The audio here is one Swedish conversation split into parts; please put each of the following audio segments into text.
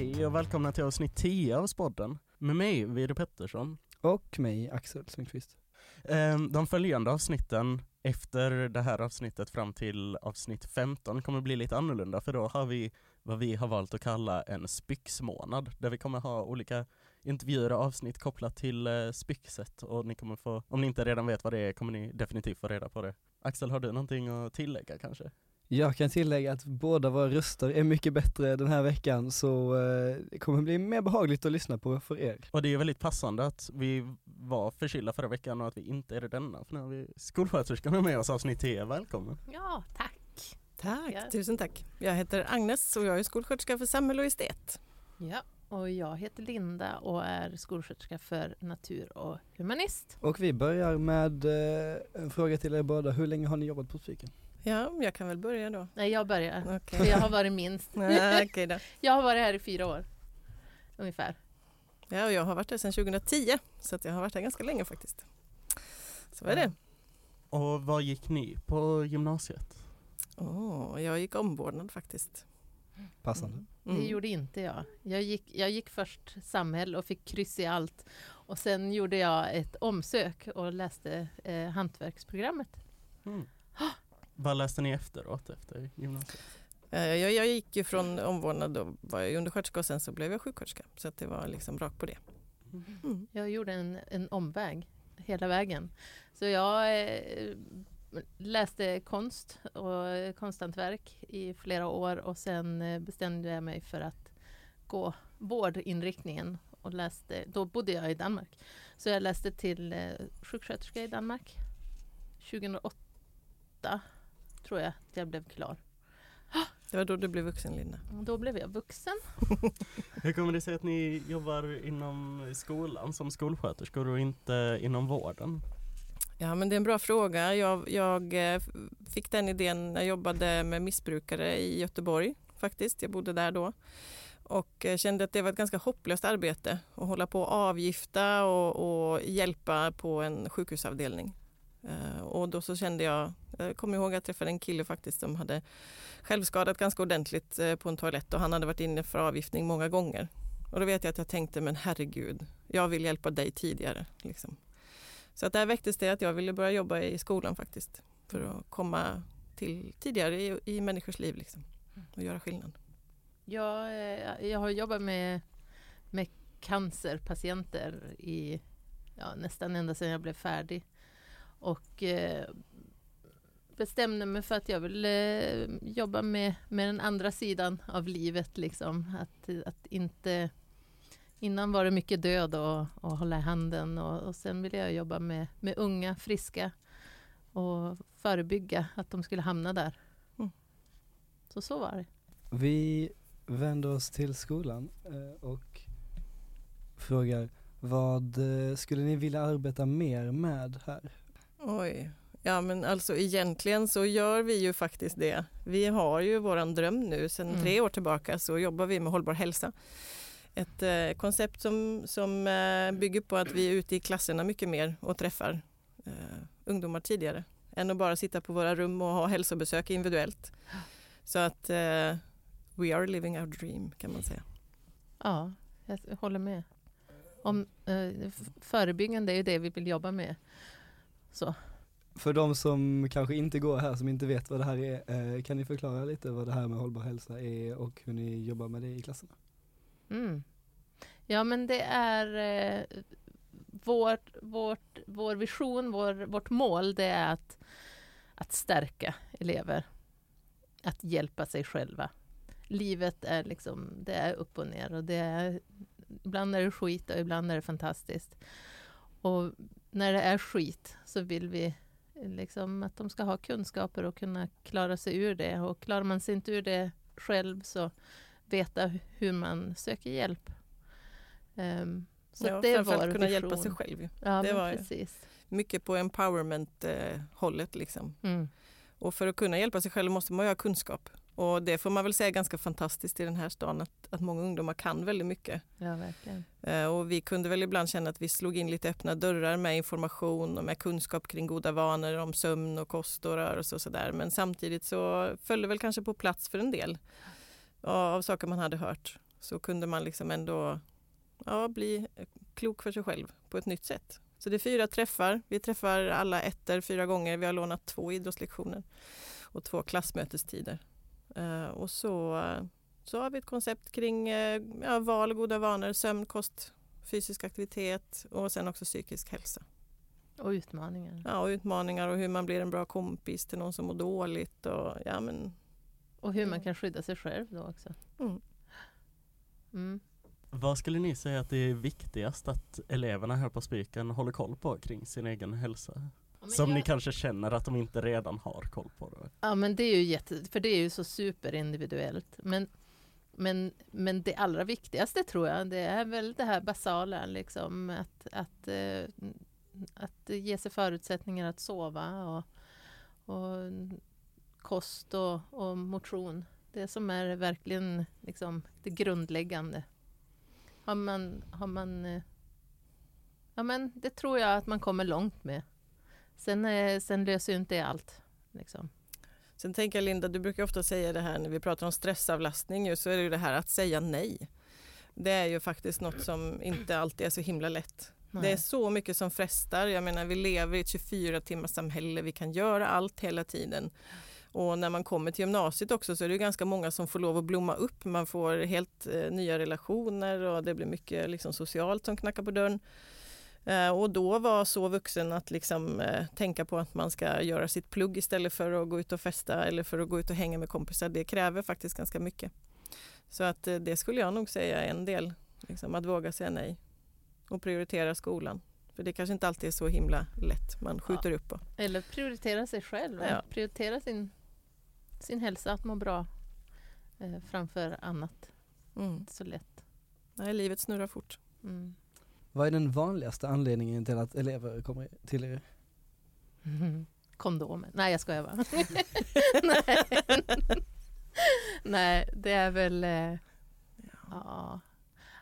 Hej och välkomna till avsnitt 10 av Spodden med mig, Vide Pettersson. Och mig, Axel Sundqvist. Ehm, De följande avsnitten efter det här avsnittet fram till avsnitt 15 kommer bli lite annorlunda för då har vi vad vi har valt att kalla en spyxmånad där vi kommer ha olika intervjuer och avsnitt kopplat till eh, spyxet och ni kommer få, om ni inte redan vet vad det är kommer ni definitivt få reda på det. Axel, har du någonting att tillägga kanske? Jag kan tillägga att båda våra röster är mycket bättre den här veckan så eh, det kommer bli mer behagligt att lyssna på för er. Och det är väldigt passande att vi var förkylda förra veckan och att vi inte är det denna för nu har vi skolsköterskan med oss avsnitt 10, välkommen! Ja, tack. Tack, Ja. tusen tack. Jag heter Agnes och jag är skolsköterska för samhälle och estet. Ja, och jag heter Linda och är skolsköterska för natur och humanist. Och vi börjar med eh, en fråga till er båda, hur länge har ni jobbat på psyken? Ja, jag kan väl börja då. Nej, jag börjar. Okej. För jag har varit minst. Okej då. Jag har varit här i fyra år. Ungefär. Ja, och jag har varit där sedan 2010 så att jag har varit här ganska länge faktiskt. Så är det. Och vad gick ni på gymnasiet? Åh, jag gick omvårdnad faktiskt. Passande. Det Mm. gjorde inte jag. Jag gick, jag gick först samhäll och fick kryss i allt. Och sen gjorde jag ett omsök och läste eh, hantverksprogrammet. Mm. Vad läste ni efteråt efter gymnasiet? Eh, Jag, jag gick ju från omvårdnad, då var jag undersköterska och sen så blev jag sjuksköterska. Så att det var liksom rakt på det. Mm. Jag gjorde en, en omväg hela vägen. Så jag eh, läste konst och konsthantverk i flera år och sen eh, bestämde jag mig för att gå vårdinriktningen och läste, då bodde jag i Danmark. Så jag läste till eh, sjuksköterska i Danmark 2008 tror jag att jag blev klar. Det var då du blev vuxen Linda. Då blev jag vuxen. Hur kommer det sig att ni jobbar inom skolan som skolsköterskor och inte inom vården? Ja men det är en bra fråga. Jag, jag eh, fick den idén när jag jobbade med missbrukare i Göteborg faktiskt. Jag bodde där då. Och eh, kände att det var ett ganska hopplöst arbete att hålla på och avgifta och, och hjälpa på en sjukhusavdelning. Eh, och då så kände jag, jag kommer ihåg att jag träffade en kille faktiskt som hade självskadat ganska ordentligt eh, på en toalett och han hade varit inne för avgiftning många gånger. Och då vet jag att jag tänkte, men herregud, jag vill hjälpa dig tidigare. Liksom. Så att där väcktes det att jag ville börja jobba i skolan faktiskt. För att komma till tidigare i, i människors liv liksom, och göra skillnad. Jag, eh, jag har jobbat med, med cancerpatienter i ja, nästan ända sedan jag blev färdig. Och eh, bestämde mig för att jag vill eh, jobba med, med den andra sidan av livet. Liksom. Att, att inte... Innan var det mycket död och, och hålla i handen och, och sen ville jag jobba med, med unga, friska och förebygga att de skulle hamna där. Mm. Så så var det. Vi vänder oss till skolan eh, och frågar vad skulle ni vilja arbeta mer med här? Oj. Ja men alltså egentligen så gör vi ju faktiskt det. Vi har ju våran dröm nu. Sedan Mm. tre år tillbaka så jobbar vi med hållbar hälsa. Ett eh, koncept som, som eh, bygger på att vi är ute i klasserna mycket mer och träffar eh, ungdomar tidigare. Än att bara sitta på våra rum och ha hälsobesök individuellt. Så att eh, we are living our dream kan man säga. Ja, jag håller med. Om, eh, förebyggande är ju det vi vill jobba med. Så. För de som kanske inte går här, som inte vet vad det här är, eh, kan ni förklara lite vad det här med hållbar hälsa är och hur ni jobbar med det i klasserna? Mm. Ja, men det är eh, vårt, vårt, vår vision, vår, vårt mål, det är att, att stärka elever. Att hjälpa sig själva. Livet är liksom, det är upp och ner och det är, ibland är det skit och ibland är det fantastiskt. Och när det är skit så vill vi liksom att de ska ha kunskaper och kunna klara sig ur det. Och klarar man sig inte ur det själv så veta hur man söker hjälp. Ehm, så ja, det vår kunna vision. hjälpa sig själv. Ja, Det var- precis. Mycket på empowerment-hållet liksom. Mm. Och för att kunna hjälpa sig själv måste man ha kunskap. Och det får man väl säga är ganska fantastiskt i den här stan att, att många ungdomar kan väldigt mycket. Ja, verkligen. Eh, Och vi kunde väl ibland känna att vi slog in lite öppna dörrar med information och med kunskap kring goda vanor om sömn och kost och rörelse och sådär. Men samtidigt så föll det väl kanske på plats för en del av saker man hade hört. så kunde man liksom ändå ja, bli klok för sig själv på ett nytt sätt. Så det är fyra träffar. Vi träffar alla ettor fyra gånger. Vi har lånat två idrottslektioner och två klassmötestider. Uh, och så, så har vi ett koncept kring uh, ja, val, goda vanor, sömn, kost, fysisk aktivitet och sen också psykisk hälsa. Och utmaningar. Ja, och utmaningar och hur man blir en bra kompis till någon som mår dåligt. Och, ja, men... och hur man kan skydda sig själv då också. Mm. Mm. Vad skulle ni säga att det är viktigast att eleverna här på Spiken håller koll på kring sin egen hälsa? Som ni kanske känner att de inte redan har koll på det? Ja men det är ju jätte, för det är ju så superindividuellt. Men, men, men det allra viktigaste tror jag, det är väl det här basala, liksom att, att, eh, att ge sig förutsättningar att sova och, och kost och, och motion. Det som är verkligen liksom det grundläggande. Har man, har man eh, Ja men det tror jag att man kommer långt med. Sen, eh, sen löser ju inte det allt. Liksom. Sen tänker jag Linda, du brukar ofta säga det här när vi pratar om stressavlastning ju, så är det ju det här att säga nej. Det är ju faktiskt något som inte alltid är så himla lätt. Nej. Det är så mycket som frestar. Jag menar, vi lever i ett 24 timmars samhälle. Vi kan göra allt hela tiden. Och när man kommer till gymnasiet också så är det ganska många som får lov att blomma upp. Man får helt eh, nya relationer och det blir mycket liksom, socialt som knackar på dörren. Eh, och då var så vuxen att liksom, eh, tänka på att man ska göra sitt plugg istället för att gå ut och festa eller för att gå ut och hänga med kompisar. Det kräver faktiskt ganska mycket. Så att eh, det skulle jag nog säga är en del. Liksom, att våga säga nej och prioritera skolan. För det kanske inte alltid är så himla lätt. Man skjuter upp. Och, Eller prioritera sig själv. Ja. Prioritera sin, sin hälsa, att må bra eh, framför annat. mm. Så lätt. Nej, livet snurrar fort. Mm. Vad är den vanligaste anledningen till att elever kommer till er? Kondomer. Nej, jag skojar bara. Nej. Nej, det är väl... Eh, ja.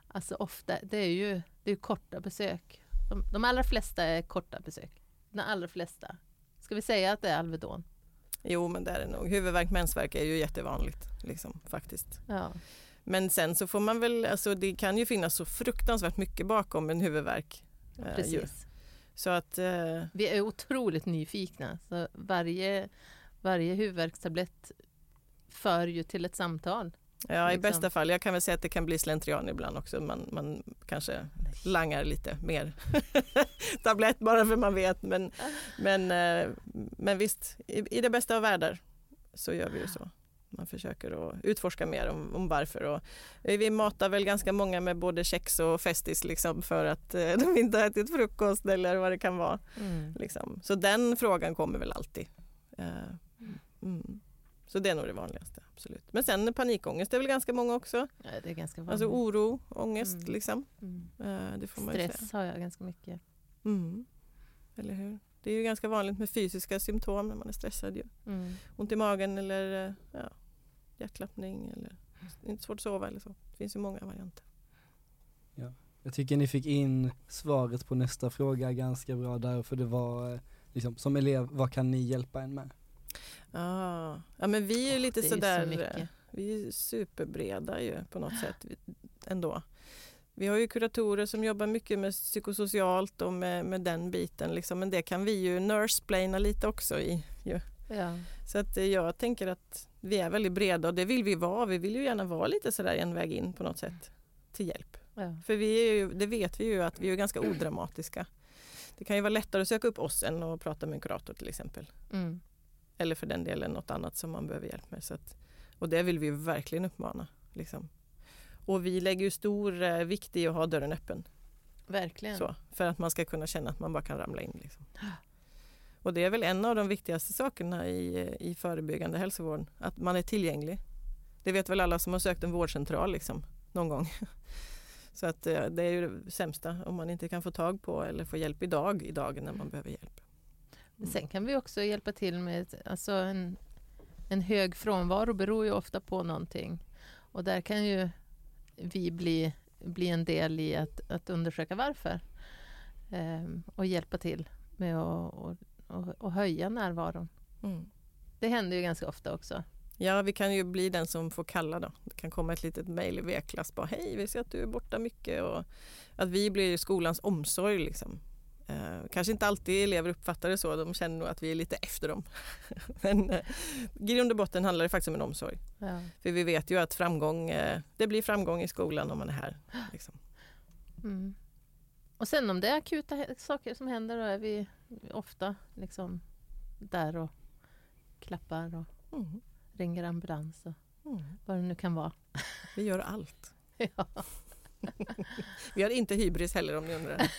Alltså ofta, det är ju det är korta besök. De, de allra flesta är korta besök. De allra flesta. Ska vi säga att det är Alvedon? Jo, men det är det nog. Huvudvärk, mensvärk är ju jättevanligt liksom, faktiskt. Ja. Men sen så får man väl, alltså det kan ju finnas så fruktansvärt mycket bakom en huvudvärk. eh, ju. Precis. Så att, eh, Vi är otroligt nyfikna. Så varje, varje huvudvärkstablett för ju till ett samtal. ja i Liksom. bästa fall, jag kan väl säga att det kan bli slentrian ibland också. Man, man kanske langar lite mer tablett bara för man vet. Men, men, eh, men visst, i, i det bästa av världar så gör vi ju så. Man försöker att utforska mer om, om varför. Och vi matar väl ganska många med både kex och Festis liksom för att eh, de inte har ätit frukost eller vad det kan vara. Mm. Liksom. Så den frågan kommer väl alltid. Eh, Mm. Så det är nog det vanligaste. absolut. Men sen panikångest är väl ganska många också. Ja, det är ganska vanligt. Alltså oro, ångest Mm. liksom. mm. Eh, Det får man. Stress har jag ganska mycket. Mm. Eller hur? Det är ju ganska vanligt med fysiska symptom när man är stressad. Ju. Mm. Ont i magen eller eh, ja, hjärtklappning eller inte svårt att sova eller så. Det finns ju många varianter. Jag tycker ni fick in svaret på nästa fråga ganska bra där för det var eh, liksom, som elev, vad kan ni hjälpa en med? Ah. Ja men vi är ju lite så sådär, mycket. eh, vi är superbreda ju på något sätt ändå. Vi har ju kuratorer som jobbar mycket med psykosocialt och med, med den biten liksom. men det kan vi ju nurseplana lite också i. Ju. Ja. Så att eh, jag tänker att vi är väldigt breda och det vill vi vara. Vi vill ju gärna vara lite sådär en väg in på något sätt till hjälp. Ja. För vi är ju, det vet vi ju att vi är ganska odramatiska. Det kan ju vara lättare att söka upp oss än att prata med en kurator till exempel. Mm. Eller för den delen något annat som man behöver hjälp med. Så att, och det vill vi verkligen uppmana. Liksom. Och vi lägger ju stor eh, vikt i att ha dörren öppen. Verkligen. Så, för att man ska kunna känna att man bara kan ramla in. Liksom. Och det är väl en av de viktigaste sakerna i, eh, i förebyggande hälsovård. Att man är tillgänglig. Det vet väl alla som har sökt en vårdcentral liksom, någon gång. Så att eh, det är ju det sämsta om man inte kan få tag på eller få hjälp idag, idag när man behöver hjälp. Men Sen kan vi också hjälpa till med, alltså en, en hög frånvaro beror ju ofta på någonting. Och där kan ju vi bli, bli en del i att, att undersöka varför. Ehm, och hjälpa till med att och, och, och höja närvaron. Mm. Det händer ju ganska ofta också. Ja, vi kan ju bli den som får kalla då. Det kan komma ett litet mejl i V-klass bara hej, vi ser att du är borta mycket och att vi blir skolans omsorg liksom. Eh, kanske inte alltid elever uppfattar det så, de känner nog att vi är lite efter dem. Men eh, grund och botten handlar det faktiskt om en omsorg. Ja. För vi vet ju att framgång, eh, det blir framgång i skolan om man är här. Liksom. Mm. Och sen om det är akuta saker som händer då är vi ofta liksom där och klappar och Mm. ringer ambulans och Mm. vad det nu kan vara. Vi gör allt. Ja. Vi har inte hybris heller om ni undrar.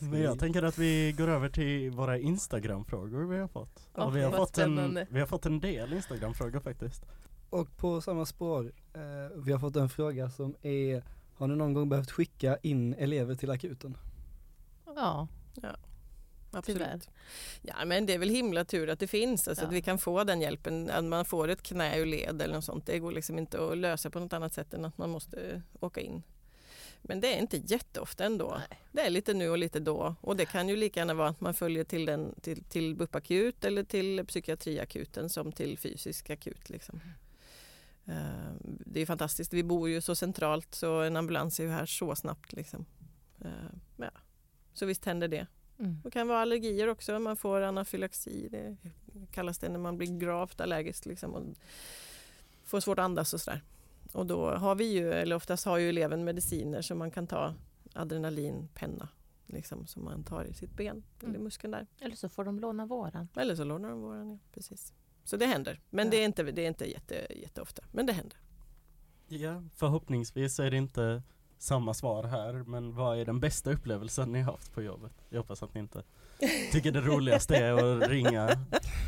Men jag tänker att vi går över till våra Instagram-frågor vi har fått. Och vi har, fått en, vi har fått en del Instagram-frågor faktiskt. Och på samma spår, eh, vi har fått en fråga som är Har ni någon gång behövt skicka in elever till akuten? ja, Absolut. Tyvärr. Ja men det är väl himla tur att det finns, alltså Ja. att vi kan få den hjälpen. Att man får ett knä ur led eller något sånt. Det går liksom inte att lösa på något annat sätt än att man måste åka in. Men det är inte jätteofta ändå. Nej. Det är lite nu och lite då. Och det kan ju lika gärna vara att man följer till, den, till, till BUP-akut eller till psykiatriakuten som till fysisk akut. Liksom. Eh, Det är fantastiskt. Vi bor ju så centralt så en ambulans är ju här så snabbt. Liksom. Eh, Ja. Så visst händer det. mm. Det kan vara allergier också, man får anafylaxi, det kallas det när man blir gravt allergisk liksom och får svårt att andas och sådär. Och då har vi ju, eller oftast har ju eleven mediciner som man kan ta adrenalinpenna liksom, som man tar i sitt ben eller i Mm. muskeln där. Eller så får de låna våran. Eller så lånar de våran, ja, precis. Så det händer, men Ja. det är inte, det är inte jätte, jätteofta, men det händer. Ja, förhoppningsvis är det inte samma svar här, men vad är den bästa upplevelsen ni har haft på jobbet? Jag hoppas att ni inte tycker det roligaste är att ringa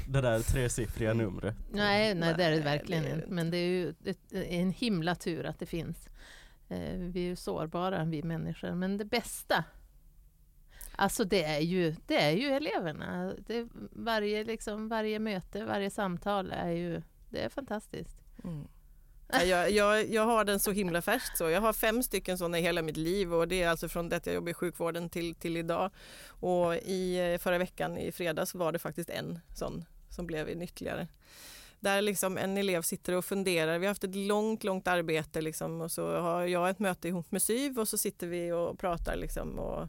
det där tresiffriga numret. Nej, nej det är det verkligen inte. Men det är ju en himla tur att det finns. Eh, vi är ju sårbara vi människor. Men det bästa, alltså det är ju, det är ju eleverna. Det, varje, liksom, varje möte, varje samtal är ju, det är fantastiskt. Mm. Jag, jag, jag har den så himla färskt så. Jag har fem stycken sådana i hela mitt liv och det är alltså från det att jag jobbar i sjukvården till, till idag. Och i eh, förra veckan i fredags var det faktiskt en sån som blev en ytterligare. Där liksom en elev sitter och funderar. Vi har haft ett långt, långt arbete liksom och så har jag ett möte ihop med SYV och så sitter vi och pratar liksom och,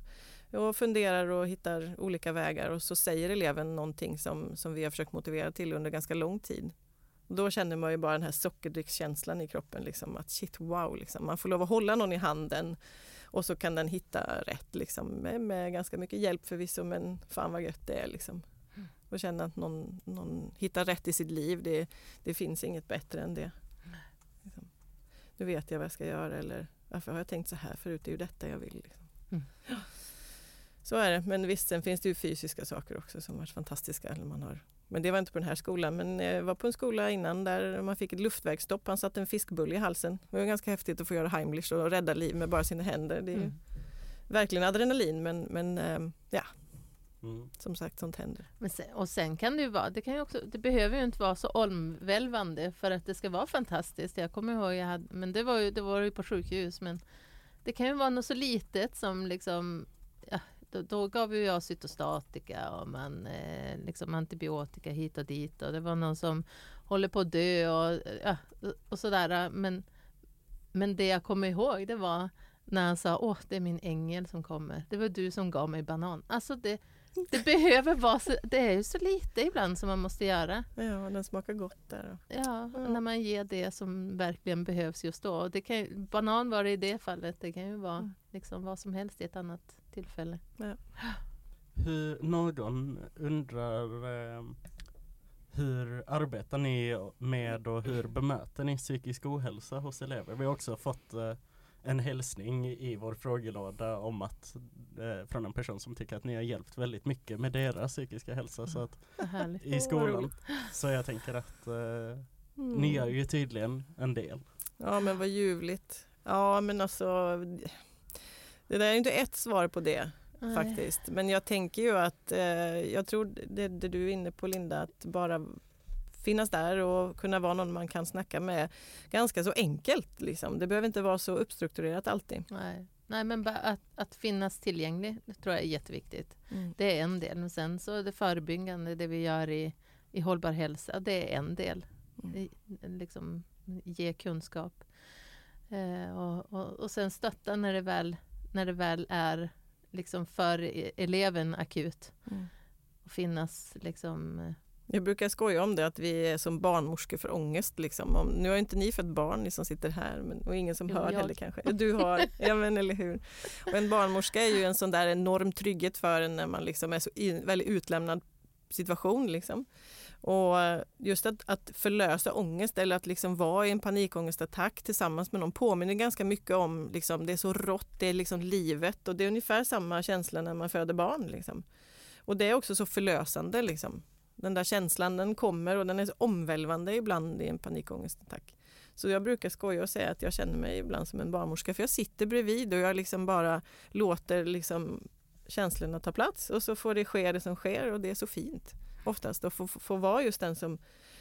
och funderar och hittar olika vägar och så säger eleven någonting som, som vi har försökt motivera till under ganska lång tid. Då känner man ju bara den här sockerdryckskänslan i kroppen. Liksom, att shit wow, liksom. man får lov att hålla någon i handen och så kan den hitta rätt liksom, med, med ganska mycket hjälp förvisso men fan vad gött det är. Liksom. Mm. Och känna att någon, någon hittar rätt i sitt liv, det, det finns inget bättre än det. Liksom. Nu vet jag vad jag ska göra eller varför har jag tänkt så här förut, det är ju detta jag vill. Liksom. Mm. Så är det, men visst sen finns det ju fysiska saker också som varit fantastiska. Eller man har men det var inte på den här skolan. Men jag var på en skola innan där man fick ett luftvägsstopp. Han satte en fiskbulle i halsen. Det var ganska häftigt att få göra Heimlich och rädda liv med bara sina händer. Det är ju Mm. verkligen adrenalin men, men eh, ja, Mm. som sagt sånt händer. Men sen, och sen kan det ju vara, det, kan ju också, det behöver ju inte vara så omvälvande för att det ska vara fantastiskt. Jag kommer ihåg, jag hade, men det var, ju, det var ju på sjukhus, men det kan ju vara något så litet som liksom, då, då gav ju jag cytostatika och man, eh, liksom antibiotika hit och dit och det var någon som håller på att dö och, ja, och sådär. Men, men det jag kommer ihåg det var när han sa åh det är min ängel som kommer. Det var du som gav mig banan. Alltså det, det behöver vara så, det är ju så lite ibland som man måste göra. Ja, den smakar gott där. Ja, Ja. när man ger det som verkligen behövs just då. Det kan, banan var det i det fallet, det kan ju vara Mm. liksom vad som helst i ett annat tillfälle. Hur, någon undrar eh, hur arbetar ni med och hur bemöter ni psykisk ohälsa hos elever? Vi har också fått eh, en hälsning i vår frågelåda om att eh, från en person som tycker att ni har hjälpt väldigt mycket med deras psykiska hälsa så att, i skolan. Så jag tänker att eh, Mm. ni gör ju tydligen en del. Ja men vad ljuvligt. Ja men alltså det där är inte ett svar på det Nej. faktiskt. Men jag tänker ju att eh, jag tror det, det du är inne på Linda, att bara finnas där och kunna vara någon man kan snacka med ganska så enkelt. Liksom. Det behöver inte vara så uppstrukturerat alltid. Nej. Nej, men bara att, att finnas tillgänglig, tror jag är jätteviktigt. Mm. Det är en del. Men sen så är det förebyggande, det vi gör i, i hållbar hälsa. Det är en del. Mm. I- Liksom, ge kunskap. Eh, och, och, och sen stötta när det väl, när det väl är liksom för e- eleven akut. Mm. Och finnas liksom... eh, Jag brukar skoja om det att vi är som barnmorskor för ångest. Liksom. Om, nu har inte ni fött barn, ni som sitter här, men, och ingen som Jo, hör jag. heller kanske. Du har, ja men eller hur. Och en barnmorska är ju en sån där enorm trygghet för en när man liksom är så in, väldigt utlämnad situation. Liksom. Och just att, att förlösa ångest eller att liksom vara i en panikångestattack tillsammans med någon påminner ganska mycket om, liksom, det är så rått, det är liksom livet och det är ungefär samma känsla när man föder barn. Liksom. Och det är också så förlösande. Liksom. Den där känslan den kommer och den är så omvälvande ibland i en panikångestattack. Så jag brukar skoja och säga att jag känner mig ibland som en barnmorska för jag sitter bredvid och jag liksom bara låter liksom känslorna ta plats och så får det ske det som sker och det är så fint oftast att få, få, vara just den som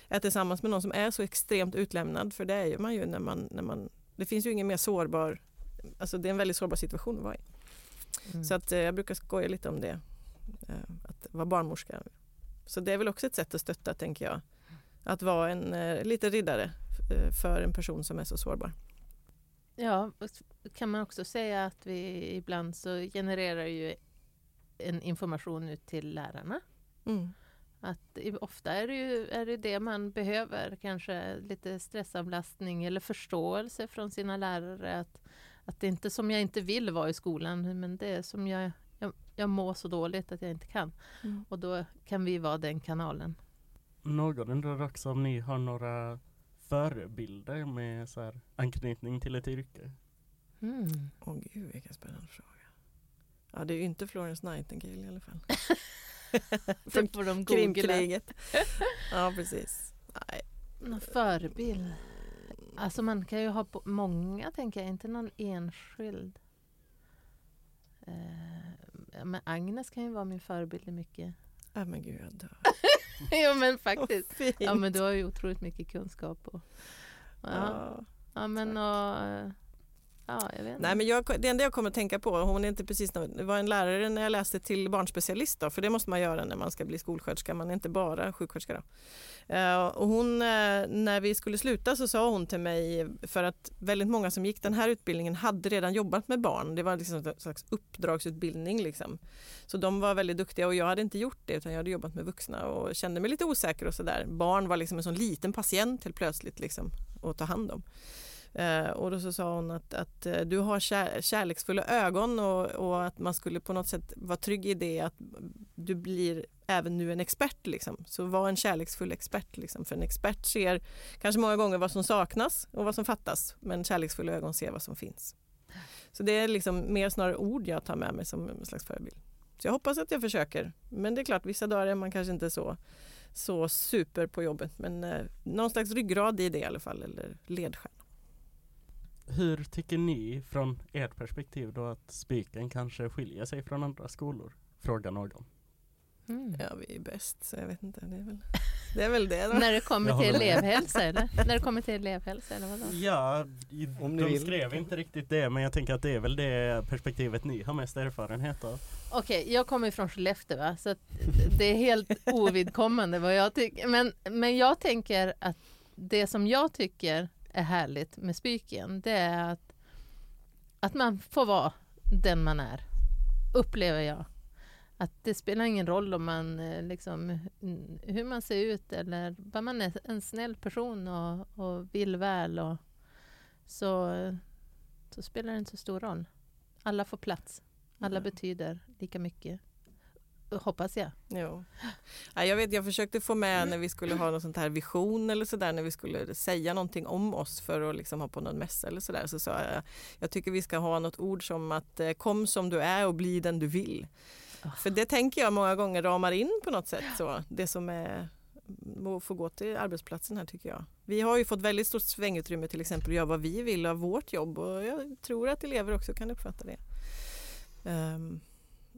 är tillsammans med någon som är så extremt utlämnad för det är ju man ju när man, när man det finns ju ingen mer sårbar, alltså det är en väldigt sårbar situation att vara i. mm. Så att, eh, jag brukar skoja lite om det, eh, att vara barnmorska. Så det är väl också ett sätt att stötta, tänker jag. Att vara en eh, lite riddare för en person som är så sårbar. Ja, och kan man också säga att vi ibland så genererar ju en information ut till lärarna. Mm. Att ofta är det ju är det, det man behöver, kanske lite stressavlastning eller förståelse från sina lärare. Att, att det är inte som jag inte vill vara i skolan, men det är som jag, jag, jag mår så dåligt att jag inte kan. Mm. Och då kan vi vara den kanalen. Någon undrar också om ni har några förebilder med så här anknytning till ett yrke? Mm. Åh gud, vilken spännande fråga. Ja, det är ju inte Florence Nightingale i alla fall. Från får de googla. Krimkriget. Ja, precis. Nej. Någon förebild? Alltså man kan ju ha på många, tänker jag, inte någon enskild. Eh, men Agnes kan ju vara min förebild i mycket. Ja, men gud, jag dör. ja men faktiskt. Ja men du har ju otroligt mycket kunskap. Och, ja, Ja. ja men och, eh, ja jag vet inte. Nej, men jag, det enda jag kommer att tänka på, hon är inte precis, det var en lärare när jag läste till barnspecialist då, för det måste man göra när man ska bli skolsköterska, man är inte bara sjuksköterska då. Eh, och hon, eh, när vi skulle sluta så sa hon till mig, för att väldigt många som gick den här utbildningen hade redan jobbat med barn, det var liksom en slags uppdragsutbildning liksom. Så de var väldigt duktiga och jag hade inte gjort det utan jag hade jobbat med vuxna och kände mig lite osäker och sådär. Barn var liksom en sån liten patient helt plötsligt liksom att ta hand om. Eh, och då så sa hon att, att eh, du har kär, kärleksfulla ögon och, och att man skulle på något sätt vara trygg i det att du blir även nu en expert. Liksom. Så var en kärleksfull expert. Liksom. För en expert ser kanske många gånger vad som saknas och vad som fattas. Men kärleksfulla ögon ser vad som finns. Så det är liksom mer snarare ord jag tar med mig som en slags förebild. Så jag hoppas att jag försöker. Men det är klart, vissa dagar är man kanske inte så, så super på jobbet. Men eh, någon slags ryggrad i det i alla fall, eller ledstjärna. Hur tycker ni från ert perspektiv då att Spiken kanske skiljer sig från andra skolor? Frågar någon. Mm. Ja, vi är bäst, så jag vet inte. Det är väl det. Är väl det då. När det kommer till elevhälsa eller? När det kommer till elevhälsa eller vadå? Ja, i, Om ni de vill. skrev inte riktigt det men jag tänker att det är väl det perspektivet ni har mest erfarenhet av. Okej, jag kommer från Skellefteå va? så att det är helt ovidkommande vad jag tycker. Men, men jag tänker att det som jag tycker är härligt med Spyken, det är att, att man får vara den man är, upplever jag. Att det spelar ingen roll om man eh, liksom, hur man ser ut eller bara man är en snäll person och, och vill väl och så, så spelar det inte så stor roll. Alla får plats. Alla Mm. betyder lika mycket. Hoppas jag. Jo. Ja, jag, vet, jag försökte få med när vi skulle ha någon sånt här vision eller sådär när vi skulle säga någonting om oss för att liksom ha på någon mässa eller sådär så sa jag jag tycker vi ska ha något ord som att eh, kom som du är och bli den du vill. Ah. För det tänker jag många gånger ramar in på något sätt så det som är att få gå till arbetsplatsen här tycker jag. Vi har ju fått väldigt stort svängutrymme till exempel att göra vad vi vill av vårt jobb och jag tror att elever också kan uppfatta det. Ehm,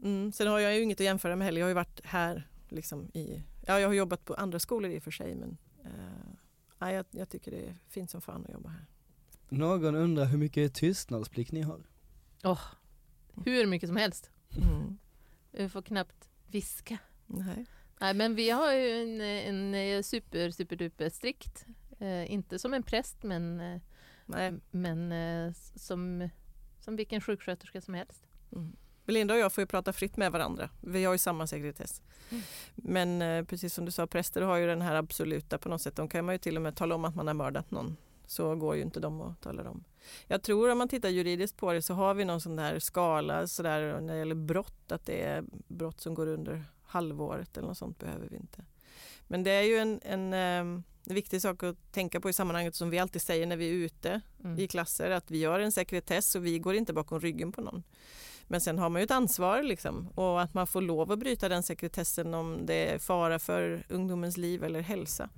Mm, sen har jag ju inget att jämföra med heller. Jag har ju varit här liksom i, ja jag har jobbat på andra skolor i och för sig men eh, ja, jag, jag tycker det är fint som fan att jobba här. Någon undrar hur mycket tystnadsplikt ni har? Hur mycket som helst. Mm. Vi får knappt viska. Nej. Nej, men vi har ju en, en eh, super, super duper strikt, eh, inte som en präst men, eh, Nej. men eh, som, som vilken sjuksköterska som helst. Mm. Belinda och jag får ju prata fritt med varandra. Vi har ju samma sekretess. Mm. Men eh, precis som du sa, präster har ju den här absoluta på något sätt. De kan man ju till och med tala om att man har mördat någon. Så går ju inte de att tala om. Jag tror om man tittar juridiskt på det så har vi någon sån där skala så där, när det gäller brott, att det är brott som går under halvåret eller något sånt behöver vi inte. Men det är ju en, en, en viktig sak att tänka på i sammanhanget som vi alltid säger när vi är ute Mm. i klasser att vi har en sekretess och vi går inte bakom ryggen på någon. Men sen har man ju ett ansvar liksom, och att man får lov att bryta den sekretessen om det är fara för ungdomens liv eller hälsa.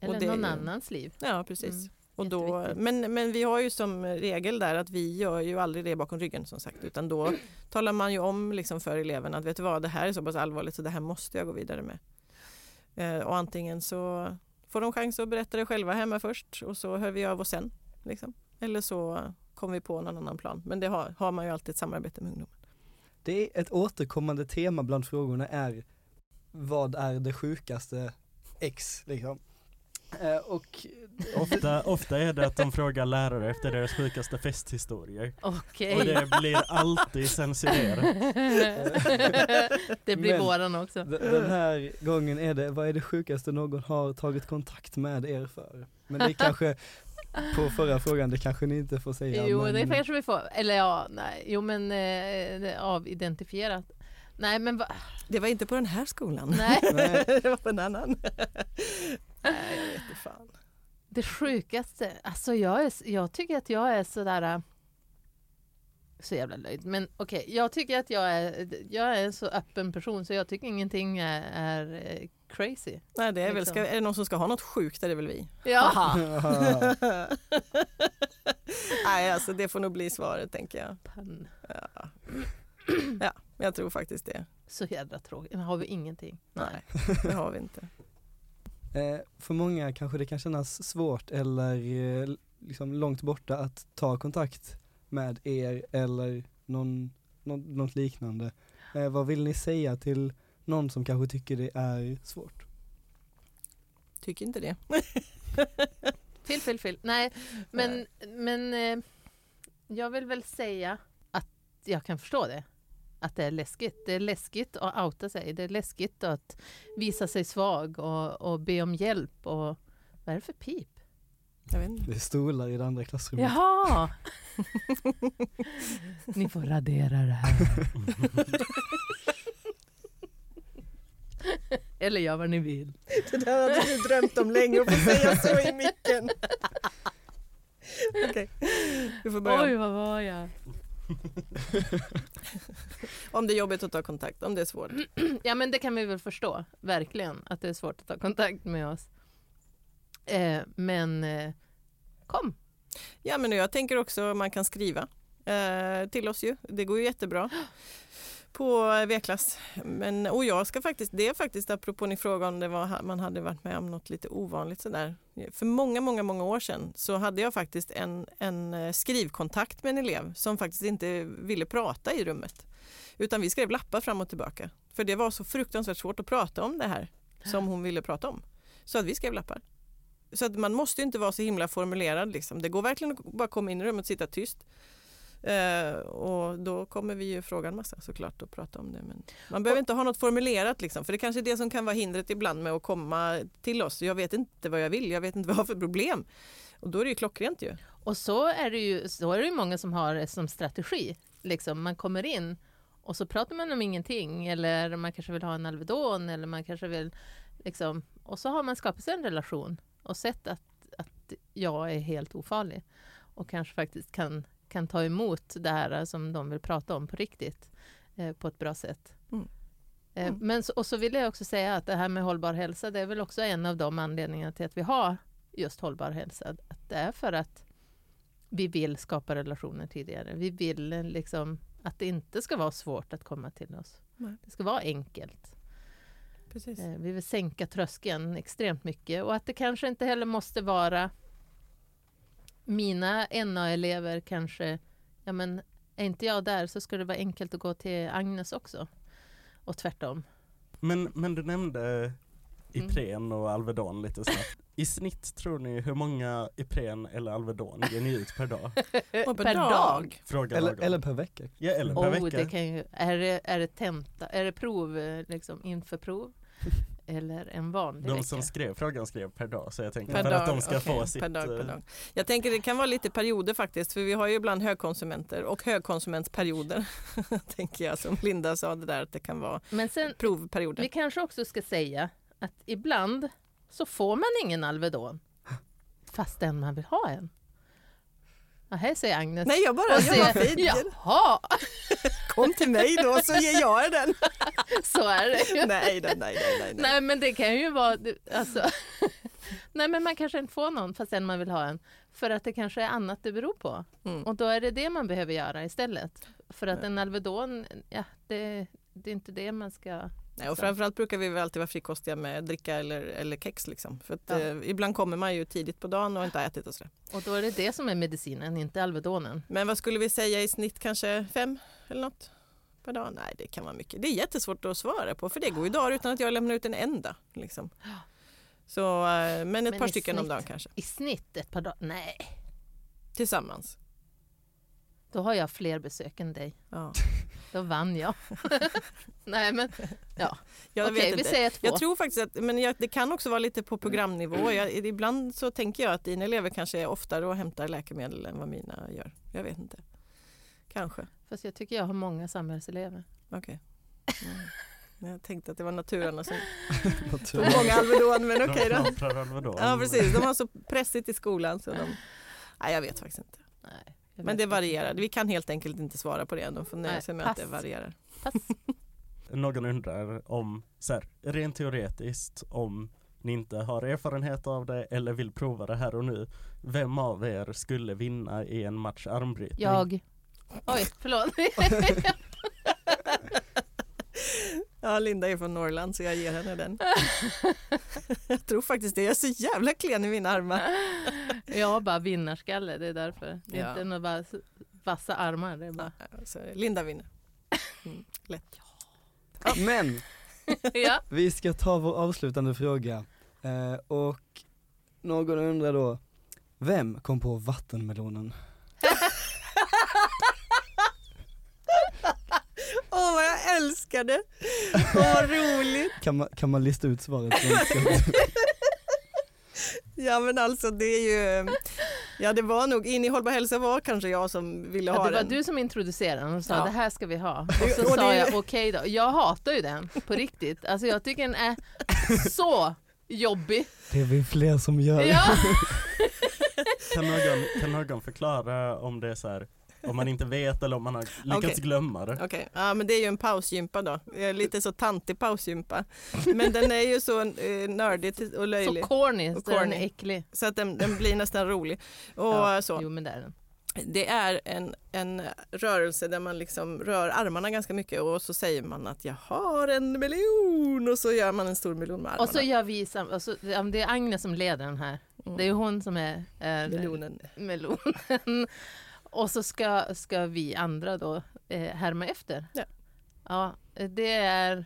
Eller det någon annans liv. Ja precis. Mm, och då, men, men vi har ju som regel där att vi gör ju aldrig det bakom ryggen som sagt utan då talar man ju om liksom för eleverna att vet du vad det här är så pass allvarligt så det här måste jag gå vidare med. Eh, och antingen så får de chans att berätta det själva hemma först och så hör vi av oss sen. Liksom. Eller så kommer vi på någon annan plan. Men det har, har man ju alltid ett samarbete med ungdomen. Det är ett återkommande tema bland frågorna är vad är det sjukaste X liksom? Eh, och Ofta, ofta är det att de frågar lärare efter deras sjukaste festhistorier. Okej. Och det blir alltid censurerat. det blir Men- våran också. den här gången är det, vad är det sjukaste någon har tagit kontakt med er för? Men det kanske på förra frågan, det kanske ni inte får säga. jo, men, det kanske vi får. Eller ja, nej. Jo men eh, avidentifierat. Nej men va? Det var inte på den här skolan. Nej. Nej. det var på en annan. Nej, jag vet inte fan. Det sjukaste, alltså jag, är, jag tycker att jag är sådär äh, så jävla löjd. Men okej, jag tycker att jag är, jag är en så öppen person så jag tycker ingenting är, är eh, crazy. Nej, det är, väl, Liksom. ska, är det någon som ska ha något sjukt är det väl vi. Ja. Nej, alltså det får nog bli svaret tänker jag. Pan. Ja. ja, jag tror faktiskt det. Så jävla tråkigt. Men har vi ingenting? Nej, det har vi inte. Eh, för många kanske det kan kännas svårt eller eh, liksom långt borta att ta kontakt med er eller någon, någon, något liknande. Eh, vad vill ni säga till någon som kanske tycker det är svårt? Tycker inte det. Fil, fil, fil. Nej, men, men eh, jag vill väl säga att jag kan förstå det. Att det är läskigt. Det är läskigt att outa sig. Det är läskigt att visa sig svag och, och be om hjälp. Och, vad är det för pip? Jag vet inte. Det är stolar i det andra klassrummet. Jaha! Ni får radera det här. Eller gör vad ni vill. Det där hade du drömt om länge att få säga så i micken. Okej, du får börja. Oj, vad var jag? Om det är jobbigt att ta kontakt, om det är svårt. Ja men det kan vi väl förstå, verkligen, att det är svårt att ta kontakt med oss. Eh, men eh, kom, Ja, men jag tänker också man kan skriva eh, till oss ju. Det går ju jättebra på V-klass. Men, och jag ska faktiskt, det är faktiskt apropå ni frågade om det var, man hade varit med om något lite ovanligt sådär. För många, många, många år sedan så hade jag faktiskt en, en eh, skrivkontakt med en elev som faktiskt inte ville prata i rummet. Utan vi skrev lappar fram och tillbaka. För det var så fruktansvärt svårt att prata om det här som hon ville prata om. Så att vi skrev lappar. Så att man måste ju inte vara så himla formulerad. Liksom. Det går verkligen att bara komma in i rummet och sitta tyst. Eh, och då kommer vi ju fråga en massa såklart och prata om det. Men man behöver inte ha något formulerat liksom, för det kanske är det som kan vara hindret ibland med att komma till oss. Jag vet inte vad jag vill, jag vet inte vad jag har för problem. Och då är det ju klockrent ju. Och så är det ju, så är det ju många som har det som strategi. Liksom, man kommer in och så pratar man om ingenting eller man kanske vill ha en Alvedon eller man kanske vill liksom, och så har man skapat sig en relation och sett att, att jag är helt ofarlig och kanske faktiskt kan, kan ta emot det här som de vill prata om på riktigt eh, på ett bra sätt. Mm. Eh, Mm. Men och så vill jag också säga att det här med hållbar hälsa, det är väl också en av de anledningarna till att vi har just hållbar hälsa. Att det är för att vi vill skapa relationer tidigare. Vi vill eh, liksom att det inte ska vara svårt att komma till oss. Nej. Det ska vara enkelt. Precis. Eh, Vi vill sänka tröskeln extremt mycket och att det kanske inte heller måste vara mina NA-elever kanske, ja men är inte jag där så ska det vara enkelt att gå till Agnes också. Och tvärtom. Men, men du nämnde Ipren och Alvedon lite snabbt. I snitt tror ni hur många Ipren eller Alvedon ger ni ut per dag? Och per dag. Fråga Eller, eller per vecka. ja, eller per Oh, vecka. det kan ju, är, det, är det tenta, är det prov, eh, liksom inför prov? Eller en vanlig De vecka? som skrev frågan skrev per dag så jag tänker Per för dag, att de ska okej, få sitt per dag, per eh, dag. Jag tänker det kan vara lite perioder faktiskt för vi har ju ibland högkonsumenter och högkonsumentperioder. tänker jag som Linda sa det där att det kan vara Men sen, provperioder. vi kanske också ska säga att ibland så får man ingen Alvedon fastän man vill ha en. Ja, här säger Agnes. Nej jag bara, jag var säger, fin. Jaha, Kom till mig då så ger jag er den. så är det ju. nej, nej, nej, nej, nej. Nej men det kan ju vara, alltså, nej men man kanske inte får någon fastän man vill ha en. För att det kanske är annat det beror på. Mm. Och då är det det man behöver göra istället. För att en Alvedon, ja det, det är inte det man ska... Nej, och framförallt brukar vi väl alltid vara frikostiga med dricka eller, eller kex. Liksom. För att, Ja. eh, ibland kommer man ju tidigt på dagen och inte har ätit och sådär. Och då är det det som är medicinen, inte Alvedonen. Men vad skulle vi säga i snitt kanske fem eller något per dag? Nej, det kan vara mycket. Det är jättesvårt att svara på för det går ju dagar utan att jag lämnar ut en enda. Liksom. Så, eh, men ett Men par stycken om snitt? dagen kanske. I snitt ett par dagar? Nej, Tillsammans. Då har jag fler besök än dig. Ja. Då vann jag. Nej men, ja. Jag Okej, vet vi inte. säger två. Jag tror faktiskt att men jag, det kan också vara lite på programnivå. Jag, ibland så tänker jag att dina elever kanske är oftare och hämtar läkemedel än vad mina gör. Jag vet inte. Kanske. Fast jag tycker jag har många samhällselever. Okej. Mm. Jag tänkte att det var naturarna som Naturligt. tog många Alvedon, men okej de då. Ja precis, de har så pressigt i skolan så de... Nej jag vet faktiskt inte. Nej, Men det inte. varierar. Vi kan helt enkelt inte svara på det. De får nöja sig med att det varierar. Pass. Någon undrar om, så här, rent teoretiskt, om ni inte har erfarenhet av det eller vill prova det här och nu. Vem av er skulle vinna i en match armbrytning? Jag. Oj, förlåt. Ja, Linda är från Norrland så jag ger henne den. jag tror faktiskt det. Jag är så jävla klen i mina armar. jag har bara vinnarskalle, det är därför. Det är Ja. inte några bara vassa armar. Det är bara... Så Linda vinner. Mm, lätt. Men ja. vi ska ta vår avslutande fråga. Eh, och någon undrar då, vem kom på vattenmelonen? Åh vad jag älskar det! Vad roligt! Kan man, kan man lista ut svaret? Ja men alltså det är ju... Ja det var nog, in i hållbar hälsa var kanske jag som ville Ja, ha det var den. du som introducerade den och sa Ja. det här ska vi ha. Och så och sa det- jag okej då. Jag hatar ju den på riktigt. Alltså jag tycker den är så jobbig. Det är vi fler som gör. Ja. Kan, någon, kan någon förklara om det är så här, om man inte vet eller om man har lyckats Okej. glömma det? Okej, ja men det är ju en pausgympa då. Eh, Lite så tantig pausgympa. Men den är ju så eh, nördig och Så löjlig. corny, så Och den är corny. äcklig. Så att den, den blir nästan rolig. Och Ja, så. Jo men det är den. Det är en, en rörelse där man liksom rör armarna ganska mycket och så säger man att jag har en miljon och så gör man en stor miljon med armarna. Och så gör vi sam- och så, det är Agnes som leder den här. Mm. Det är hon som är, är miljonen. melonen. Och så ska, ska vi andra då eh, härma efter. Ja. ja, det är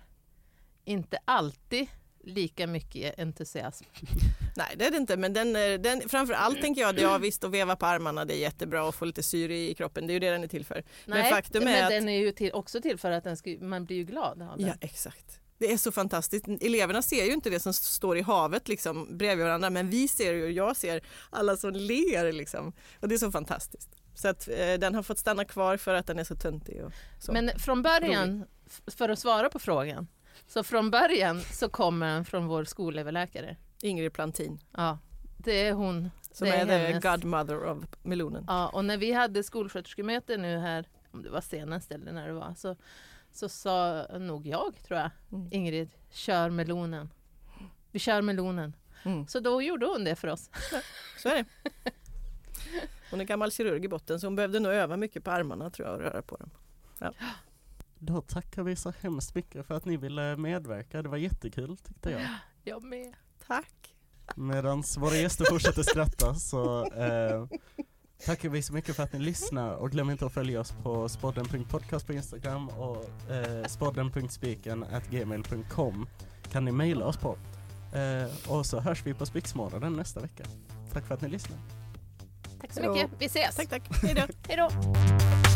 inte alltid lika mycket entusiasm. Nej det är det inte men den, är- den, framför allt tänker jag att ja visst att veva på armarna det är jättebra och få lite syre i kroppen det är ju det den är till för. Nej, faktum är men att- den är ju till, också till för att den ska, man blir ju glad av den. Ja exakt. Det är så fantastiskt. Eleverna ser ju inte det som står i havet liksom, bredvid varandra men vi ser ju, jag ser alla som ler liksom. Och det är så fantastiskt. Så att eh, den har fått stanna kvar för att den är så töntig. Och så. Men från början, för att svara på frågan, så från början så kommer den från vår skolöverläkare. Ingrid Plantin Ja, det är hon. som Det är, är the godmother of melonen. Ja, och när vi hade skolsköterskemöte nu här, om det var senast eller när det var, så, så sa nog jag, tror jag, Mm. Ingrid, kör melonen. Vi kör melonen. Mm. Så då gjorde hon det för oss. Så är det. Hon är gammal kirurg i botten så hon behövde nog öva mycket på armarna tror jag och röra på dem. Ja. Då tackar vi så hemskt mycket för att ni ville medverka. Det var jättekul tyckte jag. Jag med. Tack. Medan våra gäster fortsätter skratta så eh, tackar vi så mycket för att ni lyssnar och glöm inte att följa oss på spodden.podcast på Instagram och eh, spodden.spiken gmail.com kan ni mejla oss på. Eh, och så hörs vi på Spiksmånaden nästa vecka. Tack för att ni lyssnar. Tack så, så mycket. Vi ses. Tack, tack. Hej då. Hej då.